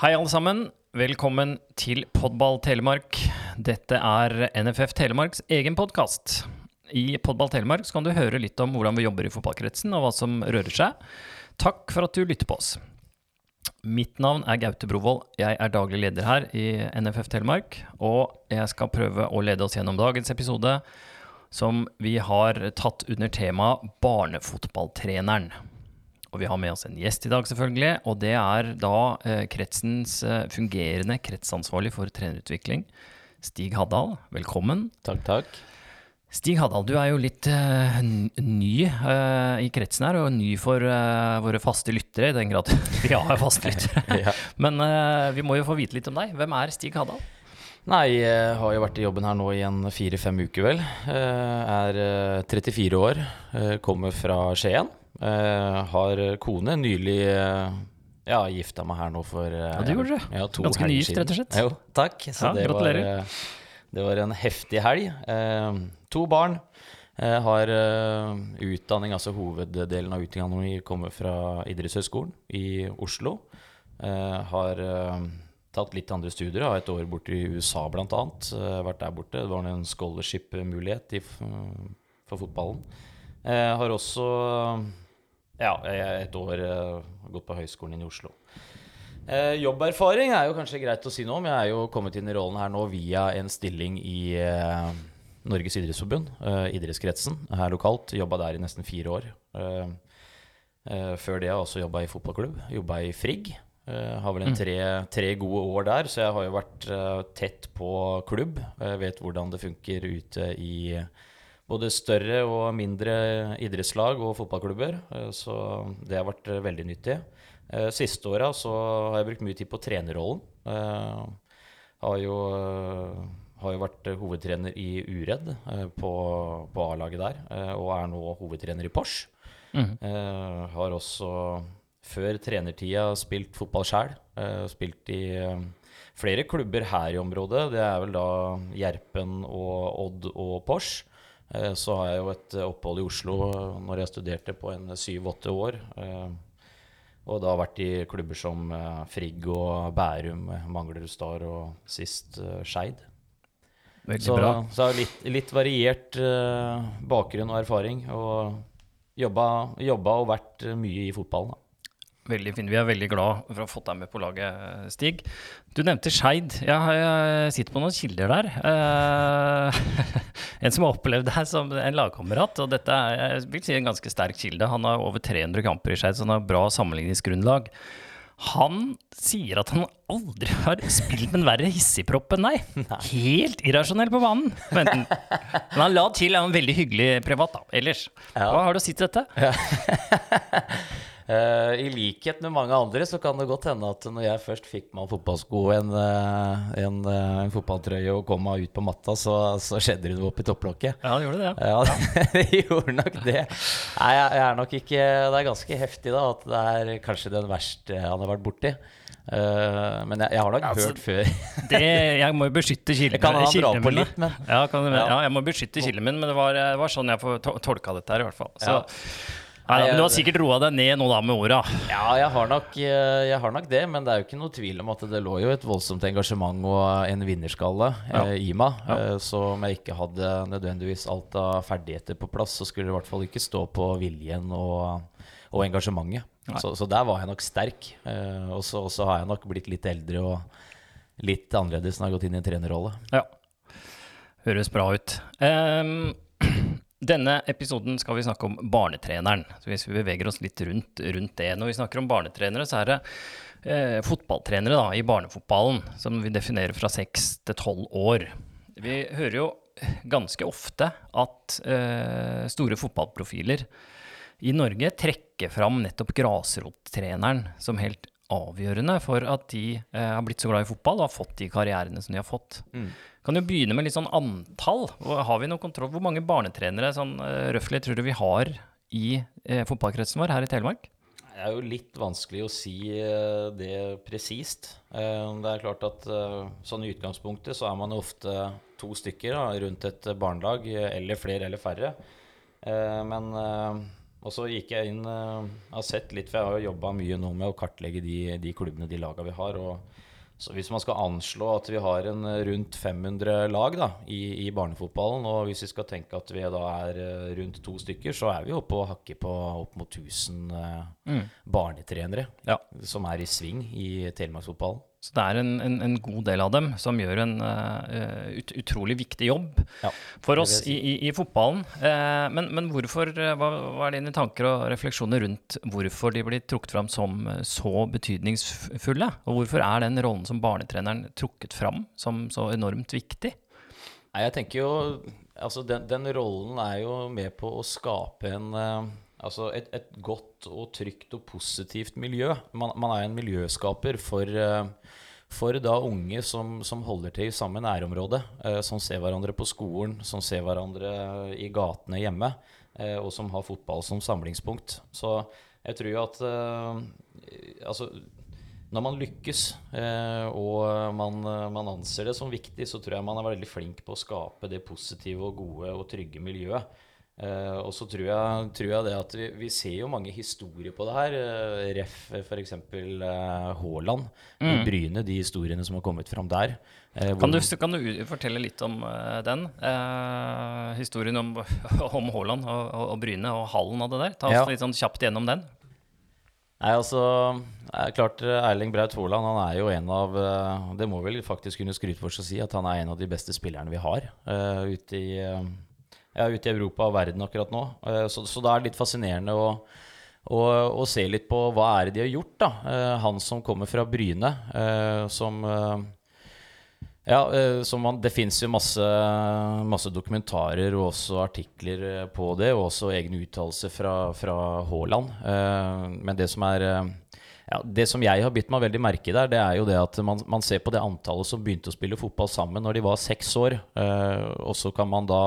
Hei, alle sammen. Velkommen til Podball Telemark. Dette er NFF Telemarks egen podkast. I Podball Telemark kan du høre litt om hvordan vi jobber i fotballkretsen, og hva som rører seg. Takk for at du lytter på oss. Mitt navn er Gaute Brovold. Jeg er daglig leder her i NFF Telemark. Og jeg skal prøve å lede oss gjennom dagens episode, som vi har tatt under temaet Barnefotballtreneren. Og vi har med oss en gjest i dag, selvfølgelig. Og det er da eh, kretsens eh, fungerende kretsansvarlig for trenerutvikling, Stig Haddal. Velkommen. Takk, takk. Stig Haddal, du er jo litt uh, ny uh, i kretsen her, og ny for uh, våre faste lyttere, i den grad vi har faste lyttere. Ja. Men vi må jo få vite litt om deg. Hvem er Stig Haddal? Nei, jeg har jo vært i jobben her nå i en fire-fem uker, vel. Jeg Er eh, 34 år, kommer fra Skien. Eh, Har kone, nylig eh, ja, gifta meg her nå for eh, Ja, du gjorde det. Ja, to Ganske nygift, rett og slett. Jo, takk. Så Ja, det, gratulerer. Var, det var en heftig helg. To barn. Eh, Har utdanning, altså hoveddelen av utdanninga mi kommer fra Idrettshøgskolen i Oslo. Eh, Har tatt litt andre studier. Har et år borte i USA blant annet. Vært der borte. Det var en scholarship-mulighet for fotballen. Eh, Har også ja, et år eh, gått på høyskolen inn i Oslo. Eh, jobberfaring er jo kanskje greit å si noe om. Jeg er jo kommet inn i rollen her nå via en stilling i eh, Norges idrettsforbund, eh, idrettskretsen her lokalt. Jobba der i nesten fire år. Eh, eh, før det har jeg også jobba i fotballklubb. Jobba i Frigg. Eh, har vel en tre, tre gode år der, så jeg har jo vært tett på klubb. Jeg vet hvordan det funker ute i både større og mindre idrettslag og fotballklubber. eh, Så det har vært eh, veldig nyttig. Eh, Siste åra så har jeg brukt mye tid på trenerrollen. Har jo, har jo vært hovedtrener i Uredd på, på A-laget der, og er nå hovedtrener i Porsch. Mhm. Eh, har også før trenertida spilt fotball sjæl. spilt i flere klubber her i området. Det er vel da Gjerpen og Odd og Porsche. Eh, så har jeg jo et eh, opphold i Oslo eh, når jeg studerte på en syv-åtte år. Og da har vært i klubber som Frigg og Bærum, Manglerud Star og sist Skeid. Så, så har jeg litt, litt variert bakgrunn og erfaring. Og jobba, jobba og vært mye i fotballen. Da. Veldig fin. Vi er veldig glad for å ha fått deg med på laget, Stig. Du nevnte Skeid. Jeg, jeg sitter på noen kilder der. Eh, en som har opplevd deg som en lagkamerat. Og dette er jeg vil si en ganske sterk kilde. Han har over 300 kamper i Skeid, så han har bra sammenligningsgrunnlag. Han sier at han aldri har spilt med en verre hissigpropp enn deg. Helt irrasjonell på banen. Men, han la til, er han veldig hyggelig privat, da. Ellers. Hva har du å si til dette? Eh, I likhet med mange andre så kan det godt hende at når jeg først fikk meg fotballsko, en, eh, en, eh, en fotballtrøye og kom meg ut på matta, så, så skjedde det noe oppi topplokket. Ja, det gjorde det, ja. Ja, det gjorde nok det. Nei, jeg, jeg er nok ikke Det er ganske heftig, da, at det er kanskje den verste han har vært borti. Uh, men jeg, jeg har nok Altså, hørt før Det, jeg må jo beskytte kildene kan han dra på litt, men ja, kan, ja. Ja. jeg må beskytte kilden min, men det var, det var sånn jeg tolka dette her, i hvert fall. Så, Ja. Nei, men du har sikkert roa deg ned nå da med åra. Ja, jeg har, nok, eh, jeg har nok det, men det er jo ikke noe tvil om at det lå jo et voldsomt engasjement og en vinnerskalle Ja. eh, i meg. Ja. Eh, så om jeg ikke hadde nødvendigvis alt av ferdigheter på plass, så skulle det i hvert fall ikke stå på viljen og, og engasjementet. Så, så der var jeg nok sterk. Eh, og så har jeg nok blitt litt eldre og litt annerledes når jeg har gått inn i en trenerrolle. Ja. Høres bra ut. Ehm, denne episoden skal vi snakke om barnetreneren. Så hvis vi beveger oss litt rundt, rundt det. Når vi snakker om barnetrenere, så er det eh, fotballtrenere da, i barnefotballen, som vi definerer fra seks til tolv år. Vi hører jo ganske ofte at eh, store fotballprofiler i Norge trekker fram nettopp grasrottreneren som helt avgjørende for at de eh, har blitt så glad i fotball og har fått de karrierene som de har fått. Kan jo begynne med litt sånn antall. Har vi noe kontroll? Hvor mange barnetrenere sånn uh, røftlig tror du vi har i eh, fotballkretsen vår her i Telemark? Det er jo litt vanskelig å si eh, det presist. Eh, Det er klart at eh, sånn i utgangspunktet så er man jo ofte to stykker da, rundt et barnelag, eh, eller flere eller færre. Eh, Men eh, Og så gikk jeg inn Jeg har sett litt, for jeg har jo jobba mye nå med å kartlegge de, de klubbene, de laga vi har. og så hvis man skal anslå at vi har en eh, rundt 500 lag da, i, i barnefotballen, og hvis vi skal tenke at vi da er eh, rundt to stykker, så er vi oppe og hakker på opp mot 1000 eh, Mm. barnetrenere Ja. som er i sving i telemarksfotballen. Så det er en, en, en god del av dem som gjør en uh, ut, utrolig viktig jobb Ja, for oss si. i, i, i fotballen. Uh, men, men hvorfor, eh, hva, hva er dine tanker og refleksjoner rundt hvorfor de blir trukket fram som så betydningsfulle? Og hvorfor er den rollen som barnetreneren trukket fram som så enormt viktig? Nei, jeg tenker jo Altså, den, den rollen er jo med på å skape en eh, Altså et, et godt og trygt og positivt miljø. Man, man er en miljøskaper for, eh, for da unge som, som holder til i samme nærområde. eh, som ser hverandre på skolen, som ser hverandre i gatene hjemme. eh, og som har fotball som samlingspunkt. Så jeg tror at Altså når man lykkes og man, man anser det som viktig, så tror jeg man er veldig flink på å skape det positive og gode og trygge miljøet. Eh, og så tror jeg, tror jeg det at vi, vi ser jo mange historier på det her. Uh, ref f.eks. Uh, Haaland i Bryne, de historiene som har kommet fram der. Uh, Kan du, kan du fortelle litt om eh, den? Eh, historien om, om Haaland og, og, og Bryne og hallen av det der. Ta oss Ja. litt sånn kjapt gjennom den. Nei, altså er klart eh, Erling Braut Haaland han er jo en av eh, Det må vel faktisk kunne skryte for seg å si at han er en av de beste spillerne vi har eh, ute, i, eh, ute i Europa og verden akkurat nå. Eh, så, så det er litt fascinerende å, å, å se litt på hva er det de har gjort. da Eh, Han som kommer fra Bryne, eh, som ja, man, Det fins jo masse, masse dokumentarer og også artikler på det, og også egne uttalelser fra, fra Haaland. Men det som er ja, Det som jeg har bitt meg veldig merke i der, det er jo det at man, man ser på det antallet som begynte å spille fotball sammen når de var seks år, og så kan man da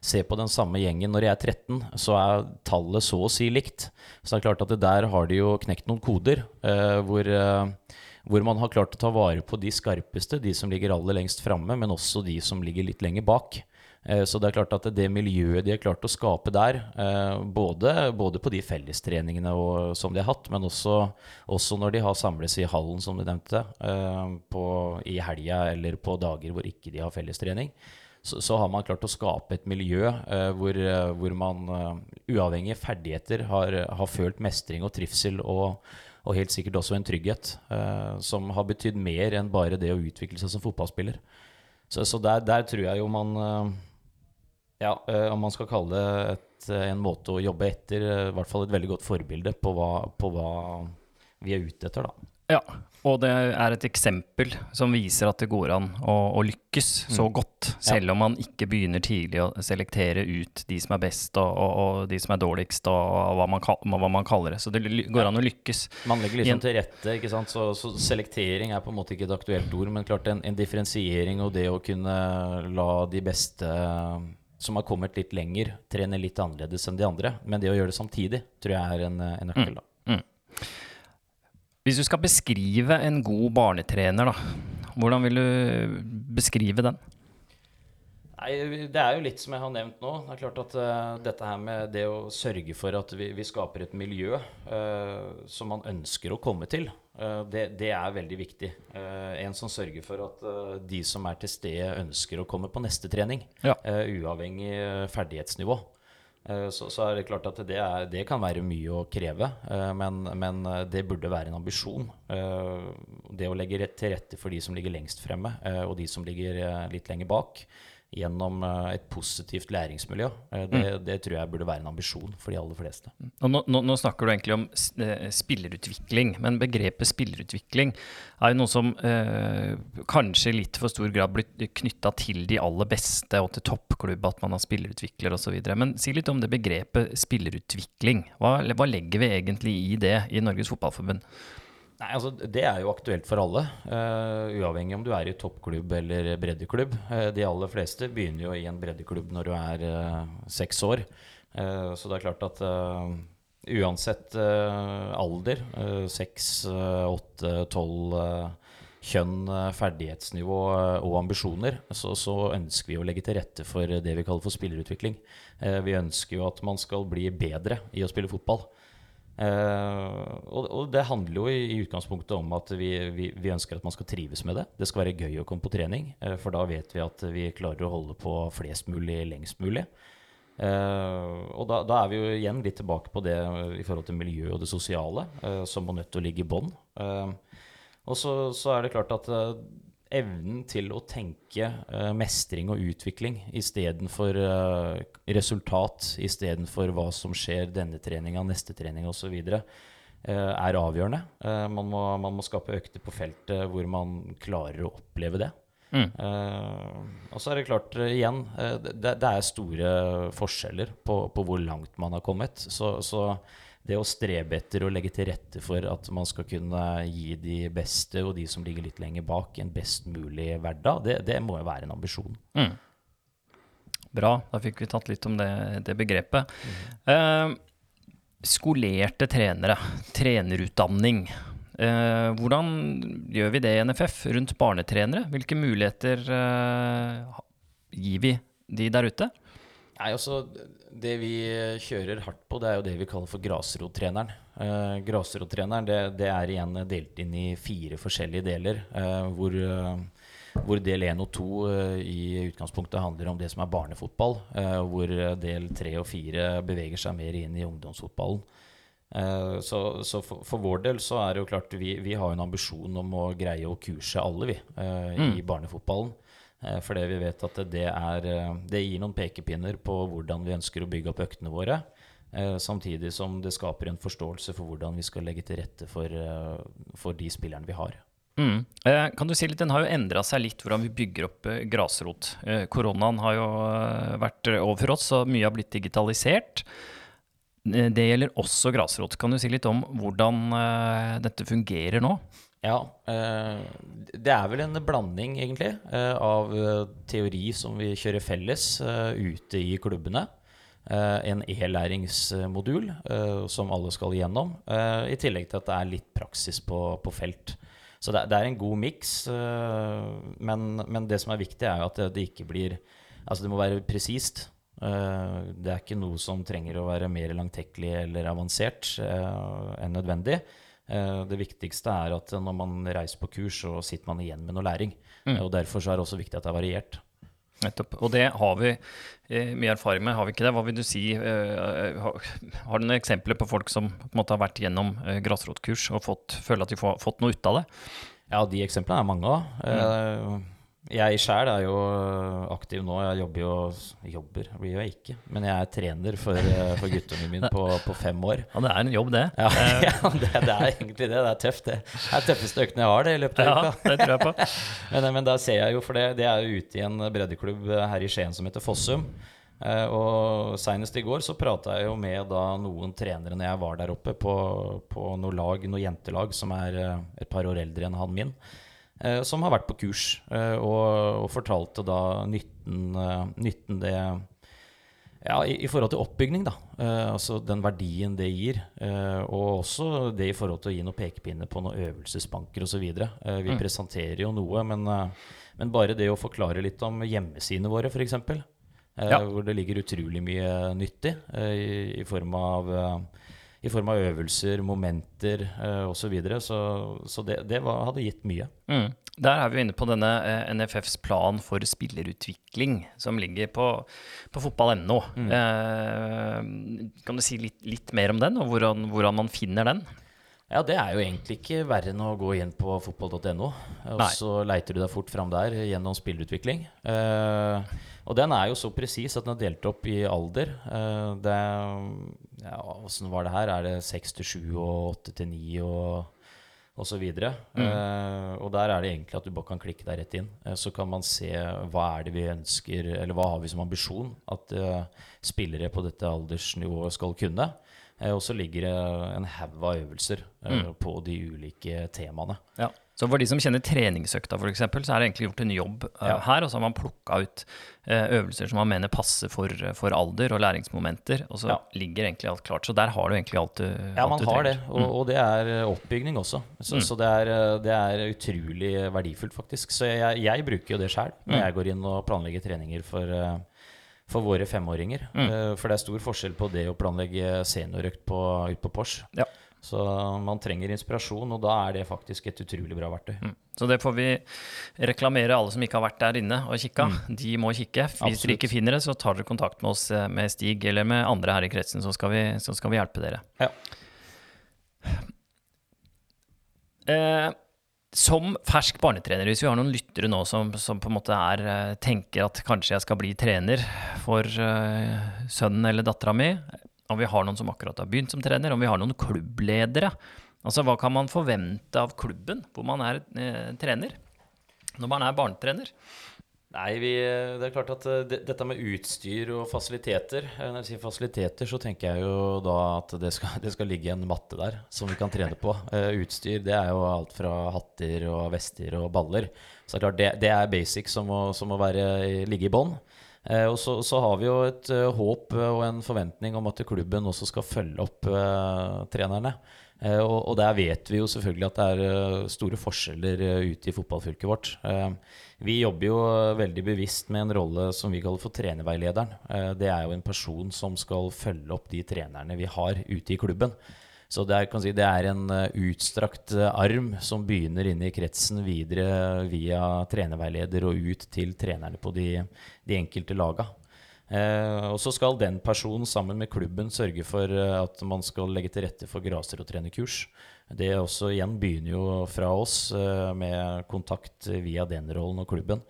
se på den samme gjengen når de er 13, så er tallet så å si likt. Så det er klart at det der har de jo knekt noen koder, eh, hvor eh, hvor man har klart å ta vare på de skarpeste, de som ligger aller lengst framme, men også de som ligger litt lenger bak. Eh, Så det er klart at det miljøet de har klart å skape der, eh, både, både på de fellestreningene og, som de har hatt, men også, også når de har samles i hallen, som du nevnte, eh, på, i helga eller på dager hvor ikke de har fellestrening, så, så har man klart å skape et miljø eh, hvor, eh, hvor man, uh, uavhengig av ferdigheter, har, har følt mestring og trivsel og, og helt sikkert også en trygghet, eh, som har betydd mer enn bare det å utvikle seg som fotballspiller. Så, så der, der tror jeg jo man eh, Ja, eh, om man skal kalle det et, eh, en måte å jobbe etter, eh, i hvert fall et veldig godt forbilde på hva, på hva vi er ute etter, da. Ja, og det er et eksempel som viser at det går an å, å lykkes så godt, selv om man ikke begynner tidlig å selektere ut de som er best og, og, og de som er dårligst, og, hva, man, hva man kaller det. Så det går an å lykkes. Man legger liksom til rette, ikke sant? Så, så selektering er på en måte ikke et aktuelt ord, men klart en, en differensiering og det å kunne la de beste eh, som har kommet litt lenger, trene litt annerledes enn de andre. Men det å gjøre det samtidig tror jeg er en, en nøkkel. da. Hvis du skal beskrive en god barnetrener, da, hvordan vil du beskrive den? Nei, Det er jo litt som jeg har nevnt nå. Det er klart at uh, dette her med det å sørge for at vi, vi skaper et miljø uh, som man ønsker å komme til, uh, det, det er veldig viktig. En som sørger for at de som er til stede, ønsker å komme på neste trening. Ja. uavhengig ferdighetsnivå. Eh, Så, så er det klart at det, er, det kan være mye å kreve, eh, men, men eh, det burde være en ambisjon. Det å legge til rette for de som ligger lengst fremme, og de som ligger litt lenger bak, gjennom eh, et positivt læringsmiljø, Det, det, det tror jeg burde være en ambisjon for de aller fleste. Og nå, nå, nå snakker du egentlig om eh, spillerutvikling, men begrepet spillerutvikling er jo noe som eh, kanskje i litt for stor grad blitt knytta til de aller beste og til toppklubb, at man har spillerutvikler osv. Men si litt om det begrepet spillerutvikling. Hva, hva legger vi egentlig i det i Norges Fotballforbund? Nei, altså Det er jo aktuelt for alle, Uh, uavhengig om du er i toppklubb eller breddeklubb. Uh, de aller fleste begynner jo i en breddeklubb når du er uh, seks år. Så det er klart at uansett alder, seks, åtte, tolv kjønn, ferdighetsnivå og ambisjoner, så, så, ønsker vi å legge til rette for det vi kaller for spillerutvikling. Eh, vi ønsker jo at man skal bli bedre i å spille fotball. Og, og, det handler jo i, i utgangspunktet om at vi, vi, vi, ønsker at man skal trives med det. Det skal være gøy å komme på trening, for da vet vi at vi klarer å holde på flest mulig lengst mulig. Uh, og da, da, er vi jo igjen litt tilbake på det i forhold til miljø og det sosiale, uh, som må nødt til å ligge i bånn. Uh, og så, så, er det klart at uh, evnen til å tenke uh, mestring og utvikling istedenfor uh, resultat, istedenfor hva som skjer denne treninga, neste trening osv., uh, er avgjørende. Uh, man må, man, må, skape økter på feltet hvor man klarer å oppleve det. Mm. og så er det klart, igjen, det, det, er store forskjeller på, på, hvor langt man har kommet. Så, så det å strebe etter og legge til rette for at man skal kunne gi de beste og de som ligger litt lenger bak, en best mulig hverdag, det, det må jo være en ambisjon. Mm. Bra, da fikk vi tatt litt om det, det begrepet. Mm. Eh, skolerte trenere, trenerutdanning. Eh, hvordan gjør vi det i NFF rundt barnetrenere? Hvilke muligheter eh, gir vi de der ute? Nei, altså, Det vi kjører hardt på, det er jo det vi kaller for grasrottreneren. Uh, grasrottreneren det, det, er igjen delt inn i fire forskjellige deler. uh, hvor, uh, hvor, del én og to eh, i utgangspunktet handler om det som er barnefotball. Eh, hvor del tre og fire beveger seg mer inn i ungdomsfotballen. Eh, så, så for, for, vår del så er det jo klart vi, vi har en ambisjon om å greie å kurse alle, vi, mm. i barnefotballen. Eh, fordi vi vet at det, er, eh, det gir noen pekepinner på hvordan vi ønsker å bygge opp øktene våre. Eh, samtidig som det skaper en forståelse for hvordan vi skal legge til rette for, for de spillerne vi har. Mm. kan du si litt, Den har jo endra seg litt hvordan vi bygger opp grasrot. koronaen har jo vært overfor oss, og mye har blitt digitalisert. Det gjelder også grasrot. Kan du si litt om hvordan dette fungerer nå? Ja, eh, det er vel en blanding, egentlig, eh, av eh, teori som vi kjører felles ute i klubbene. En e-læringsmodul som alle skal igjennom. I tillegg til at det er litt praksis på, på felt. Så det, er en god miks. Men, men, det som er viktig, er at det ikke blir Altså, det må være presist. Det er ikke noe som trenger å være mer langtekkelig eller avansert enn nødvendig. Eh, det viktigste er at når man reiser på kurs, så sitter man igjen med noe læring. Mm. og Derfor er det også viktig at det er variert. Nettopp. Og det har vi eh, mye erfaring med, har vi ikke det? Hva vil du si? Eh, har du noen eksempler på folk som på måte har vært gjennom grasrotkurs og fått, føler at de har fått noe ut av det? Ja, de eksemplene er mange av. Mm. Jeg sjæl er jo aktiv nå. Jeg jobber jo Jobber blir jo ikke, men jeg er trener for, for guttene mine på, på, fem år. Ja, det er en jobb, det. Ja, ja det, det, er egentlig det. Det er tøft, det. Det er tøffeste økten jeg har det i løpet av uka. Ja, det tror jeg på. men, men da ser jeg jo, for det, det er jo ute i en breddeklubb her i Skien som heter Fossum. Eh, og Seinest i går så prata jeg jo med da noen trenere når jeg var der oppe, på, på noe lag, noe jentelag som er eh, et par år eldre enn han min. Eh, som har vært på kurs, eh, og, og, fortalte da nytten, eh, nytten det ja, i, i, forhold til oppbygning, da. Altså den verdien det gir. Og også det i forhold til å gi noen pekepinner på noen øvelsesbanker osv. Eh, vi mm. presenterer jo noe, men, men, bare det å forklare litt om hjemmesidene våre, f.eks. Eh, ja. Hvor det ligger utrolig mye nyttig i, i form av i form av øvelser, momenter eh, osv. Så, videre. så Så det, det var, hadde gitt mye. Mm. Der er vi inne på denne eh, NFFs plan for spillerutvikling, som ligger på, på fotball.no. Mm. Eh, kan du si litt, litt, mer om den, og hvordan, hvordan, man finner den? Ja, Det er jo egentlig ikke verre enn å gå inn på fotball.no. Og så leiter du deg fort fram der gjennom spillerutvikling. Uh, og den er jo så presis at den er delt opp i alder. Uh, det ja, Åssen var det her? Er det seks til sju og åtte til ni og osv.? Mm. Uh, og der er det egentlig at du bare kan klikke deg rett inn. Uh, så kan man se hva er det vi ønsker, eller hva har vi som ambisjon at spillere på dette aldersnivået skal kunne. Og så ligger det en haug av øvelser mm. på de ulike temaene. Ja. Så for de som kjenner treningsøkta, f.eks., så er det egentlig gjort en jobb eh, Ja. her. Og så har man plukka ut eh, øvelser som man mener passer for, for alder og læringsmomenter. Og så Ja. ligger egentlig alt klart. Så der har du egentlig alt du, trenger. Ja, man har det, Og, Mm. og, det er eh, oppbygning også. Så, så det, er, eh, det er utrolig verdifullt, faktisk. Så jeg, jeg bruker jo det sjøl når Mm. jeg går inn og planlegger treninger for, eh, for våre femåringer. Mm. Eh, For det er stor forskjell på det å planlegge seniorøkt på, ut på Pors. Ja. Så man trenger inspirasjon, og da er det faktisk et utrolig bra verktøy. Mm. Så det får vi reklamere alle som ikke har vært der inne og kikka. De må kikke. Hvis dere Mm. Ikke finner det, så tar dere kontakt med oss eh, med Stig eller med andre her i kretsen, så skal vi, så skal vi hjelpe dere. Ja. Eh, som fersk barnetrener, hvis vi har noen lyttere nå som, som på en måte er, eh, tenker at kanskje jeg skal bli trener for uh, sønnen eller dattera mi, om vi har noen som akkurat har begynt som trener, om vi har noen klubbledere. Altså, Hva kan man forvente av klubben hvor man er uh, trener? Når man er barnetrener? Nei, vi, det er klart at eh, det, dette med utstyr og fasiliteter eh, Når jeg sier fasiliteter, så tenker jeg jo da at det skal, det skal ligge en matte der som vi kan trene på. Uh, utstyr det er jo alt fra hatter og vester og baller. Så det er klart det, det er basic som må, som må være, ligge i bånn. Eh, og så, så har vi jo et eh, håp eh, og en forventning om at klubben også skal følge opp trenerne. Og, og der vet vi jo selvfølgelig at det er store forskjeller ute i fotballfylket vårt. Vi jobber jo veldig bevisst med en rolle som vi kaller for trenerveilederen. Det er jo en person som skal følge opp de trenerne vi har ute i klubben. Så det er, si, det er en eh, utstrakt eh, arm som begynner inne i kretsen, videre via trenerveileder og ut til trenerne på de, de enkelte laga. Eh, og så skal den personen sammen med klubben sørge for eh, at man skal legge til rette for grasrottrenerkurs. Det også igjen begynner jo fra oss eh, med kontakt via den rollen og klubben.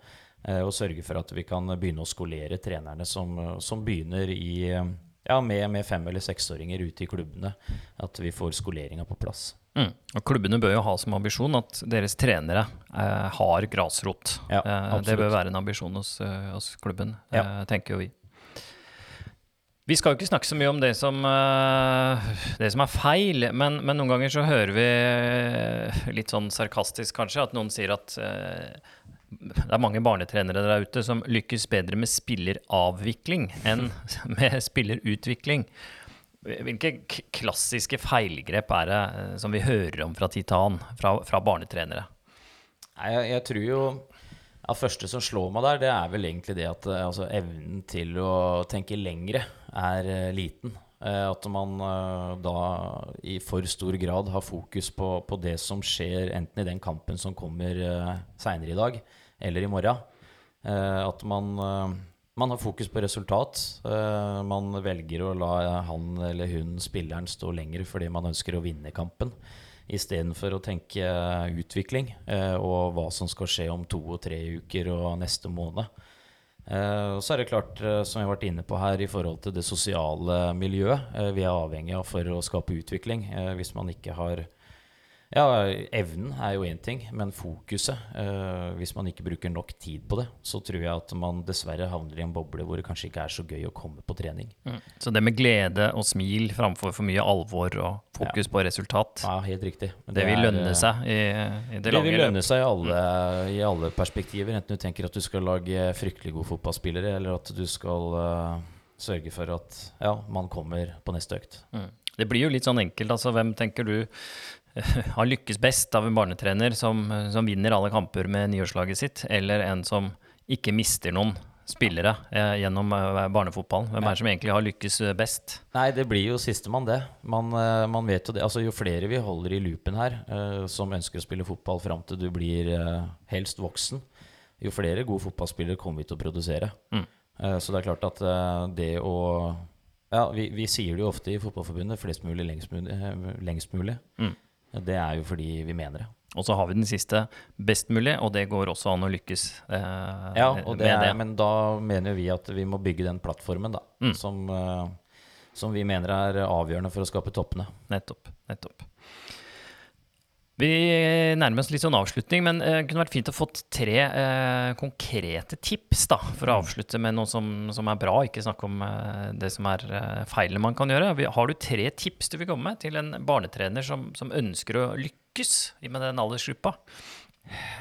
Eh, og sørge for at vi kan begynne å skolere trenerne som, som begynner i ja, med, med fem- eller seksåringer ute i klubbene. At vi får skoleringa på plass. Mm. Og Klubbene bør jo ha som ambisjon at deres trenere eh, har grasrot. Ja, eh, det bør være en ambisjon hos, eh, hos klubben, Ja. eh, tenker jo vi. Vi skal jo ikke snakke så mye om det som, eh, det som er feil, men, men noen ganger så hører vi eh, litt sånn sarkastisk kanskje at noen sier at eh, det er mange barnetrenere der ute som lykkes bedre med spilleravvikling enn med spillerutvikling. Hvilke klassiske feilgrep er det eh, som vi hører om fra Titan, fra, fra barnetrenere? Jeg, jeg tror jo Det første som slår meg der, det er vel egentlig det at eh, altså, evnen til å tenke lengre er eh, liten. At man da i for stor grad har fokus på, på det som skjer enten i den kampen som kommer seinere i dag, eller i morgen. Eh, at man, eh, man har fokus på resultat. Eh, man velger å la han eller hun, spilleren, stå lenger fordi man ønsker å vinne kampen. Istedenfor å tenke utvikling og hva som skal skje om to og tre uker og neste måned. Så er det klart, som vi har vært inne på her, i forhold til det sosiale miljøet vi er avhengig av for å skape utvikling. Hvis man ikke har Ja, evnen er jo én ting, men fokuset eh, Hvis man ikke bruker nok tid på det, så tror jeg at man dessverre havner i en boble hvor det kanskje ikke er så gøy å komme på trening. Så det med glede og smil framfor for mye alvor og fokus på resultat, Ja, helt riktig. det vil er, lønne eh, seg i, i det Det lange vil lønne seg i alle, i alle perspektiver. Enten du tenker at du skal lage fryktelig gode fotballspillere, eller at du skal uh, sørge for at ja, man kommer på neste økt. Mm. Det blir jo litt sånn enkelt. altså Hvem tenker du har lykkes best av en barnetrener som, som vinner alle kamper med nyårslaget sitt, eller en som ikke mister noen spillere eh, gjennom eh, barnefotballen? Hvem er det som egentlig har lykkes eh, best? Nei, det blir jo sistemann, det. Man, eh, man vet jo det. Altså, jo flere vi holder i loopen her, eh, som ønsker å spille fotball fram til du blir eh, helst voksen, jo flere gode fotballspillere kommer vi til å produsere. Mm. Så det er klart at det å Ja, vi, vi sier det jo ofte i Fotballforbundet, flest mulig, lengst mulig. Lengst mulig. Mm. Det er jo fordi vi mener det. Og så har vi den siste best mulig, og det går også an å lykkes eh, Ja, og det er, det. men da mener vi at vi må bygge den plattformen, da. Mm. Som, eh, som vi mener er avgjørende for å skape toppene. Nettopp. nettopp. Vi nærmer oss litt sånn avslutning, men det kunne vært fint å fått tre eh, konkrete tips da, for å avslutte med noe som, som er bra, ikke snakke om eh, det som er eh, feilene man kan gjøre. Har du tre tips du vil komme med til en barnetrener som, som ønsker å lykkes med den aldersgruppa?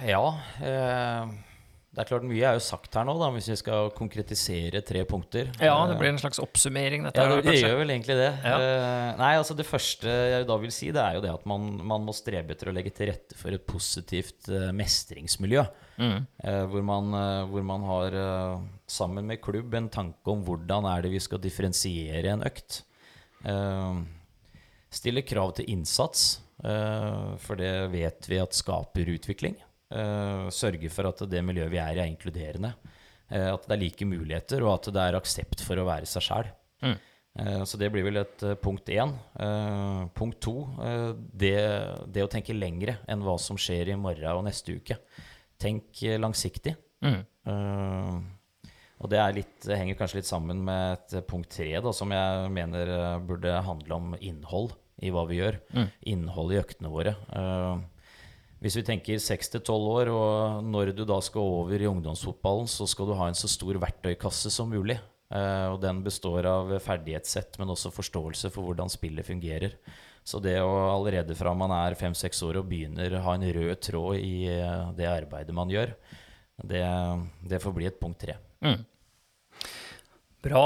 Ja. Eh det er klart Mye er jo sagt her nå, da, hvis vi skal konkretisere tre punkter. Ja, det blir en slags oppsummering, dette. Ja, det, det gjør vel egentlig det. Ja. Uh, nei, altså Det første jeg da vil si, det er jo det at man, man må strebe etter å legge til rette for et positivt uh, mestringsmiljø. Mm. Uh, hvor, man, hvor, man, har, sammen med klubb, en tanke om hvordan er det vi skal differensiere en økt. stille krav til innsats, for det vet vi at skaper utvikling. Uh, sørge for at det miljøet vi er i, er inkluderende. Uh, at det er like muligheter, og at det er aksept for å være seg sjæl. Mm. Uh, så det blir vel et punkt én. punkt to det, det, å tenke lengre enn hva som skjer i morgen og neste uke. Tenk langsiktig. Mm. og det litt, henger kanskje litt sammen med et punkt tre, da, som jeg mener burde handle om innhold i hva vi gjør. Mm. Innhold i øktene våre. Uh, hvis vi tenker 6-12 år, og når du da skal over i ungdomsfotballen, så skal du ha en så stor verktøykasse som mulig. Uh, og den består av ferdighetssett, men også forståelse for hvordan spillet fungerer. Så det å allerede fra man er fem-seks år og begynner å ha en rød tråd i uh, det arbeidet man gjør, det, det får bli et punkt tre. Mm. Bra.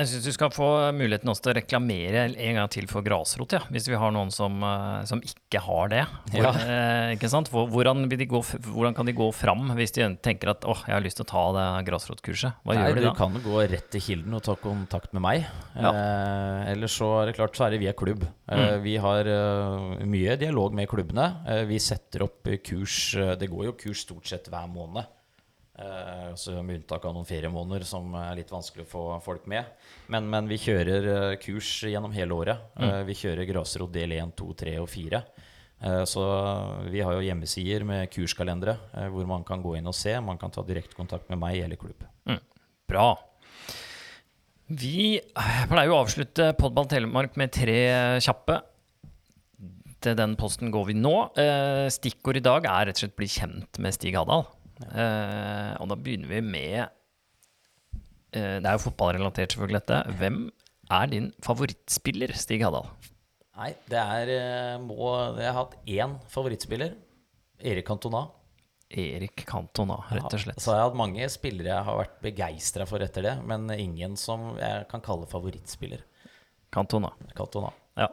Jeg syns du skal få muligheten også til å reklamere en gang til for grasrot, ja, hvis vi har noen som, eh, som ikke har det. Hvor, ja. eh, ikke sant? Hvordan, gå, hvordan, kan de gå fram hvis de tenker at åh, jeg har lyst til å ta det grasrotkurset? Hva Nei, gjør de da? Du kan gå rett til kilden og ta kontakt med meg. Ja. Eh, eller så er det klart så er det via klubb. Eh, mm. vi har uh, mye dialog med klubbene. Uh, vi setter opp kurs. det går jo kurs stort sett hver måned. Uh, så med unntak av noen feriemåneder som er litt vanskelig å få folk med. Men, men vi kjører uh, kurs gjennom hele året. Uh, Vi kjører grasrot del 1, 2, 3 og 4. så vi har jo hjemmesider med kurskalendere hvor man kan gå inn og se. Man kan ta direktekontakt med meg eller klubb. Mm. Bra. Vi pleier jo å avslutte Podball Telemark med tre kjappe. Til den posten går vi nå. Stikkord i dag er rett og slett bli kjent med Stig Hadal. Uh, og da begynner vi med uh, Det er jo fotballrelatert, selvfølgelig, dette. Hvem er din favorittspiller, Stig Hadal? Nei, det er uh, må, Jeg har hatt én favorittspiller. Erik Cantona. Erik Cantona, rett og slett. Ja, så jeg har hatt mange spillere jeg har vært begeistra for etter det, men ingen som jeg kan kalle favorittspiller. Cantona. Cantona. Ja.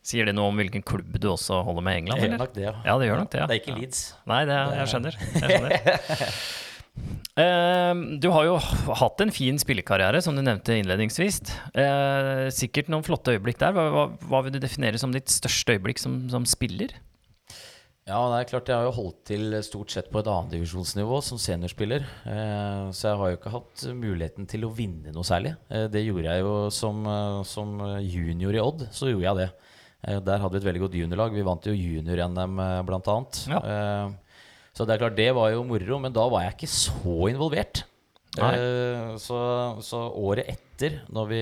Sier det noe om hvilken klubb du også holder med i England? Det gjør nok det, ja. ja. det gjør nok det, ja. Det er ikke Leeds. Nei, det, jeg skjønner. Jeg skjønner. uh, du har jo hatt en fin spillekarriere, som du nevnte innledningsvis. Uh, sikkert noen flotte øyeblikk der. Hva, hva, hva, vil du definere som ditt største øyeblikk som, som spiller? Ja, det er klart Jeg har jo holdt til stort sett på et annendivisjonsnivå som seniorspiller. Eh, så jeg har jo ikke hatt muligheten til å vinne noe særlig. Eh, det gjorde jeg jo som, eh, som, junior i Odd. Så gjorde jeg det. Eh, der hadde vi et veldig godt juniorlag. Vi vant jo junior-NM blant bl.a. Ja. Eh, så det er klart, det var jo moro, men da var jeg ikke så involvert. Så, så, året etter, når vi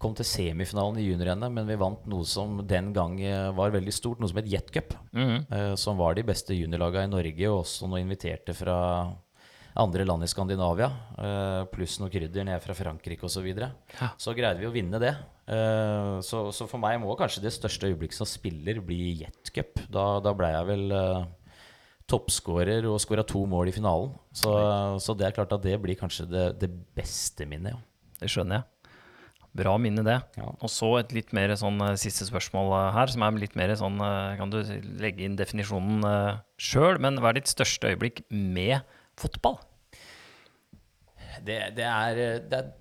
kom til semifinalen i junior-NM, men vi vant noe som den gang var veldig stort, noe som het Jet Cup. Mm -hmm. Som var de beste juniorlaga i Norge, og også noe inviterte fra andre land i Skandinavia, pluss noe krydder ned fra Frankrike osv. Så, videre. ja. så greide vi å vinne det. Uh, så, så, for meg må kanskje det største øyeblikket som spiller bli Jetcup. Da, da ble jeg vel uh, toppskårer og skåra to mål i finalen. Så, så, det er klart at det blir kanskje det, det beste minnet. Ja. Det skjønner jeg. Bra minne, det. Ja. Og så et litt mer sånn siste spørsmål her, som er litt mer sånn Kan du legge inn definisjonen sjøl, men hva er ditt største øyeblikk med fotball? Det, det, er, det, er,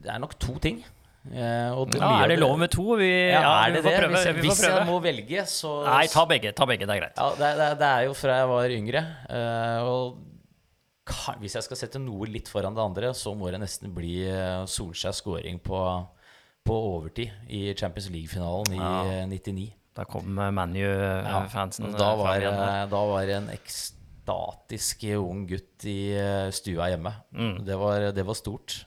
det er nok to ting. Uh, ja, er det lov med to? Vi, ja, ja, er det det? Prøve, hvis, hvis jeg må velge, så Nei, ta begge. Ta begge, det er greit. Ja, det, er jo fra jeg var yngre. Uh, og hvis jeg skal sette noe litt foran det andre, så må det nesten bli uh, Solskjærs scoring på, på, overtid i Champions League-finalen i ja. 99. Da kom ManU-fansen. da, var, da var det en ekstatisk ung gutt i stua hjemme. Mm. Det, var, det var stort.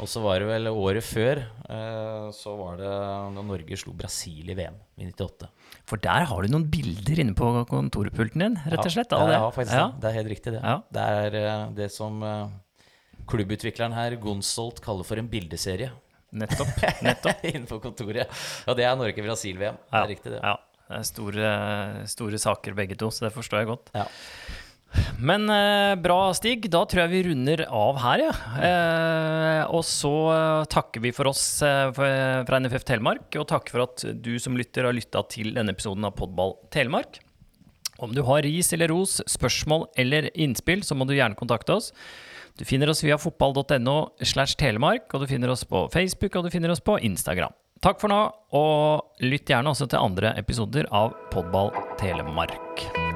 Og så var det vel året før, eh, så var det da Norge slo Brasil i VM i 98. For der har du noen bilder inne på kontorpulten din, rett og slett. Ja, det. ja faktisk Ja. det. Det er helt riktig, det. Ja. Det er eh, det som eh, klubbutvikleren her, Gonsolt, kaller for en bildeserie Nettopp. nettopp. innenfor kontoret. Og det er Norge-Brasil-VM. Det er riktig, det. Ja. Det er store, store saker begge to, så det forstår jeg godt. Ja. Men eh, bra, Stig. Da tror jeg vi runder av her, ja. Eh, og så takker vi for oss eh, fra NFF Telemark, og takker for at du som lytter har lytta til denne episoden av Podball Telemark. Om du har ris eller ros, spørsmål eller innspill, så må du gjerne kontakte oss. Du finner oss via fotball.no slash telemark, og du finner oss på Facebook og du finner oss på Instagram. Takk for nå, og lytt gjerne også til andre episoder av Podball Telemark.